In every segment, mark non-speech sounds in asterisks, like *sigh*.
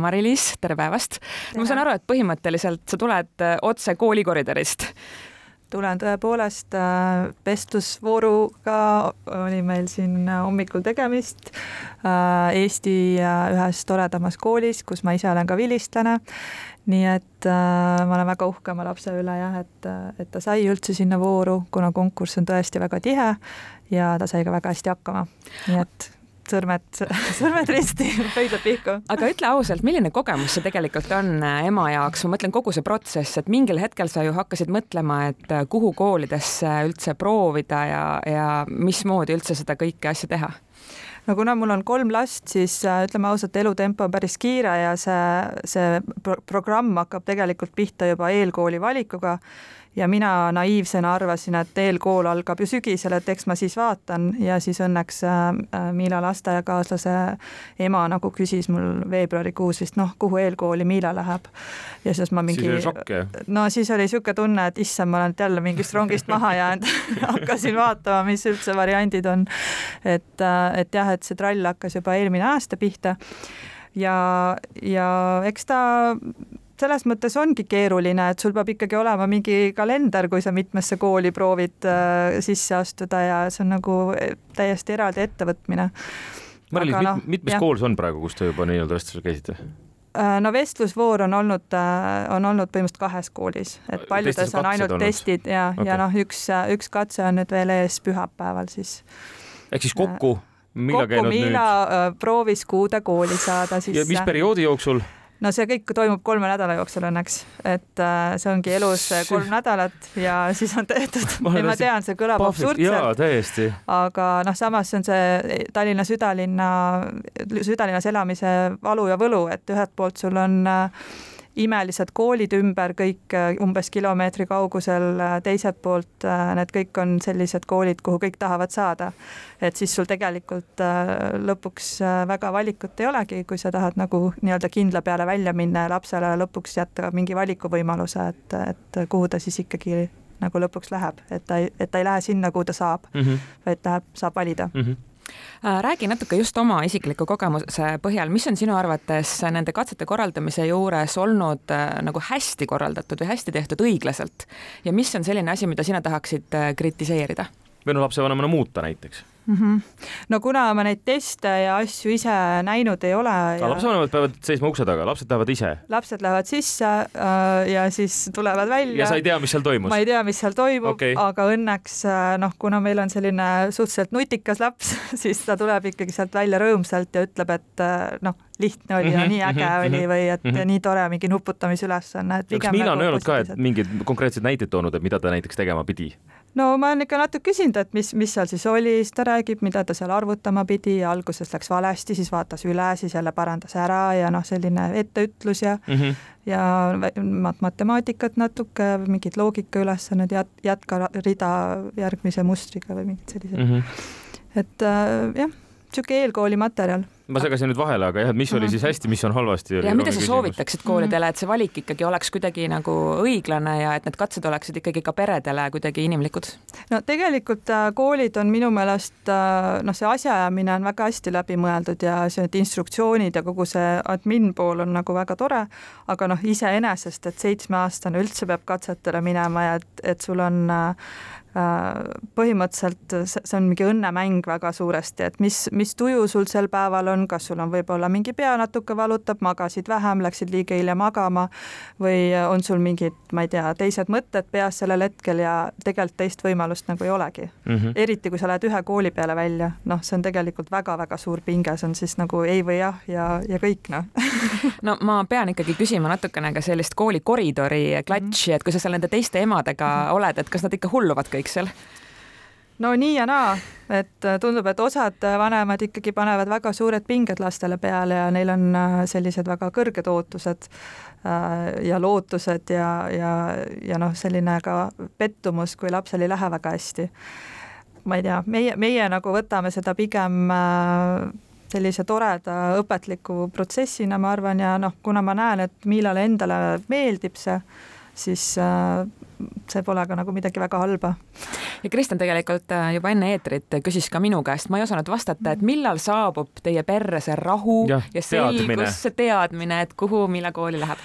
Mari-Liis, tere päevast! ma saan aru, et põhimõtteliselt sa tuled äh, otse kooli koridorist tulen tõepoolest äh, vestlusvooruga oli meil siin hommikul tegemist äh, Eesti ühes toredamas koolis, kus ma ise olen ka vilistlane. nii et ma olen väga uhke oma lapse üle jah, et, et ta sai üldse sinna vooru, kuna konkurss on tõesti väga tihe ja ta sai ka väga hästi hakkama, nii et sõrmed, sõrmed risti, pöidlad pihku. aga ütle ausalt, milline kogemus see tegelikult on äh, ema jaoks, ma mõtlen kogu see protsess, et mingil hetkel sa ju hakkasid mõtlema, et äh, kuhu koolidesse üldse proovida ja, ja mismoodi üldse seda kõike asja teha no kuna mul on kolm last, siis äh, ütleme ausalt, elutempo on päris kiire ja see, see pro programm hakkab tegelikult pihta juba eelkooli valikuga ja mina naiivsena arvasin, et eelkool algab ju sügisel, et eks ma siis vaatan ja siis õnneks äh, äh, Miila lasteaiakaaslase ema nagu küsis mul veebruarikuus vist noh, kuhu eelkooli Miila läheb. ja siis ma mingi. no siis oli niisugune tunne, et issand, ma olen jälle mingist rongist maha jäänud *laughs* hakkasin vaatama, mis üldse variandid on. et, et jah, et see trall hakkas juba eelmine aasta pihta ja, ja eks ta selles mõttes ongi keeruline, et sul peab ikkagi olema mingi kalender, kui sa mitmesse kooli proovid äh, sisse astuda ja see on nagu eh, täiesti eraldi ettevõtmine. Mari-Liis, no, mitmes jah. kool see on praegu, kus te juba nii-öelda vestlusel käisite? Äh, no vestlusvoor on olnud, äh, on olnud põhimõtteliselt kahes koolis, et paljudes on ainult olnud. testid ja okay., ja noh, üks, üks katse on nüüd veel ees pühapäeval siis. ehk siis kokku? Kokku Miila nüüd? proovis kuude kooli saada sisse. ja mis perioodi jooksul? no see kõik toimub kolme nädala jooksul õnneks, et äh, see ongi elus kolm nädalat ja siis on tehtud. *laughs* ja ma tean, see kõlab absurdselt. aga noh, samas see on see Tallinna südalinna, südalinnas elamise valu ja võlu, et ühelt poolt sul on äh, imelised koolid ümber, kõik äh, umbes kilomeetri kaugusel, äh, teiselt poolt äh, need kõik on sellised koolid, kuhu kõik tahavad saada. et siis sul tegelikult lõpuks väga valikut ei olegi, kui sa tahad nagu nii-öelda kindla peale välja minna ja lapsele lõpuks jätta mingi valikuvõimaluse, et, et kuhu ta siis ikkagi nagu lõpuks läheb, et ta ei, et ta ei lähe sinna, kuhu ta saab mm, -hmm. vaid läheb, saab valida mm. -hmm räägi natuke just oma isikliku kogemuse põhjal, mis on sinu arvates nende katsete korraldamise juures olnud äh, nagu hästi korraldatud või hästi tehtud õiglaselt ja mis on selline asi, mida sina tahaksid äh, kritiseerida? või no lapsevanemana muuta näiteks mm. -hmm. no kuna ma neid teste ja asju ise näinud ei ole ja.... lapsevanemad peavad seisma ukse taga, lapsed lähevad ise? lapsed lähevad sisse äh, ja siis tulevad välja. ja sa ei tea, mis seal toimus? ma ei tea, mis seal toimub okay., aga õnneks äh, noh, kuna meil on selline suhteliselt nutikas laps *laughs* siis ta tuleb ikkagi sealt välja rõõmsalt ja ütleb, et äh, noh, lihtne oli ja mhm, nii äge mhm, oli või et mhm. nii tore mingi nuputamisülesanne, kas Miina on öelnud ka, et mingeid konkreetseid näiteid toonud, et mida ta näiteks tegema pidi? No ma olen ikka natuke küsinud, et mis, mis seal siis oli, siis ta räägib, mida ta seal arvutama pidi ja alguses läks valesti, siis vaatas üle, siis jälle parandas ära ja noh, selline etteütlus ja mm -hmm. ja matemaatikat natuke, mingid loogikaülesanded, jät-, jätka rida järgmise mustriga või mingid sellised mm. -hmm. et äh, jah, niisugune eelkooli materjal ma segasin nüüd vahele, aga jah, et mis oli siis hästi, mis on halvasti? ja mida sa soovitaksid koolidele, et see valik ikkagi oleks kuidagi nagu õiglane ja et need katsed oleksid ikkagi ka peredele kuidagi inimlikud? no tegelikult äh, koolid on minu meelest äh, noh, see asjaajamine on väga hästi läbi mõeldud ja see, need instruktsioonid ja kogu see admin pool on nagu väga tore, aga noh, iseenesest, et seitsmeaastane üldse peab katsetele minema ja et, et sul on äh, põhimõtteliselt see on mingi õnnemäng väga suuresti, et mis, mis tuju sul sel päeval on, kas sul on võib-olla mingi pea natuke valutab, magasid vähem, läksid liiga hilja magama või on sul mingid, ma ei tea, teised mõtted peas sellel hetkel ja tegelikult teist võimalust nagu ei olegi mm. -hmm. eriti kui sa lähed ühe kooli peale välja, noh, see on tegelikult väga-väga suur pinge, see on siis nagu ei või jah ja, ja kõik noh *laughs* no ma pean ikkagi küsima natukene ka sellist kooli koridori klatši, et kui sa seal nende teiste emadega mm -hmm. oled, et kas nad ikka hulluvad kõik kõik seal? no nii ja naa, et äh, tundub, et osad äh, vanemad ikkagi panevad väga suured pinged lastele peale ja neil on äh, sellised väga kõrged ootused ja lootused ja, ja, ja noh, selline ka pettumus, kui lapsel ei lähe väga hästi. ma ei tea, meie, meie nagu võtame seda pigem sellise toreda õpetliku protsessina, ma arvan, ja noh, kuna ma näen, et Miilale endale meeldib see, siis äh, see pole ka nagu midagi väga halba. ja Kristjan tegelikult äh, juba enne eetrit küsis ka minu käest, ma ei osanud vastata, et millal saabub teie perre see rahu ja, ja selgus, see teadmine, et kuhu, mille kooli läheb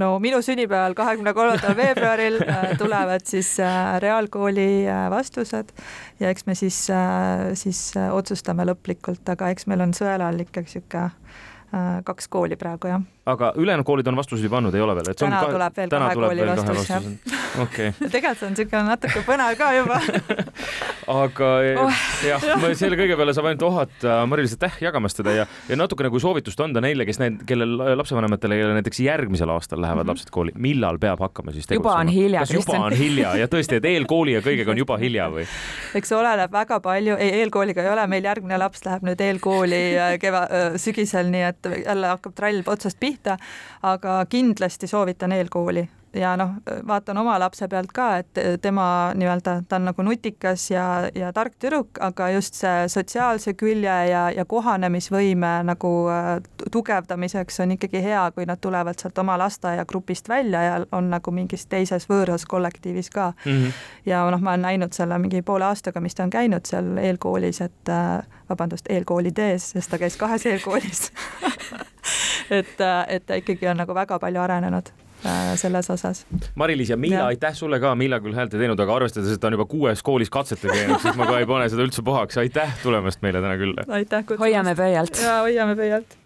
no minu sünnipäeval, kahekümne kolmandal veebruaril äh, tulevad siis reaalkooli vastused ja eks me siis, siis otsustame lõplikult, aga eks meil on sõela all ikkagi niisugune kaks kooli praegu, jah aga ülejäänud koolid on vastuseid juba andnud, ei ole veel? täna kahe, tuleb veel kahe kooli vastus, jah. okei. *laughs* tegelikult see on niisugune natuke põnev ka juba *laughs* aga oh. jah, *laughs* selle kõige peale saab ainult ohata Mari-Liis aitäh jagamast seda ja, ja natukene kui soovitust anda neile, kes need, kellel lapsevanematele, kellel näiteks järgmisel aastal lähevad mm -hmm. lapsed kooli, millal peab hakkama siis tegutsema? juba on hilja. kas juba on hilja ja tõesti, et eelkooli ja kõigega on juba hilja või? *laughs* eks oleneb väga palju, ei eelkooliga ei ole, meil järgmine laps läheb nüüd eelkooli äh, keva-, äh, sügisel, nii et jälle hakkab trall otsast pihta, aga kindlasti soovitan eelkooli ja noh, vaatan oma lapse pealt ka, et tema nii-öelda, ta on nagu nutikas ja, ja tark tüdruk, aga just see sotsiaalse külje ja, ja kohanemisvõime nagu äh, tugevdamiseks on ikkagi hea, kui nad tulevad sealt oma lasteaiagrupist välja ja on nagu mingis teises võõras kollektiivis ka mm. -hmm. ja noh, ma olen näinud selle mingi poole aastaga, mis ta on käinud seal eelkoolis, et äh, vabandust, eelkoolides, sest ta käis kahes eelkoolis *laughs* *laughs* et, äh, et ta ikkagi on nagu väga palju arenenud äh, selles osas. Mari-Liis ja Miila, aitäh sulle ka, Miila küll häält ei teinud, aga arvestades, et ta on juba kuues koolis katsetel käinud, siis ma ka ei pane seda üldse pahaks, aitäh tulemast meile täna külla. aitäh kutsumast. hoiame pöialt. ja hoiame pöialt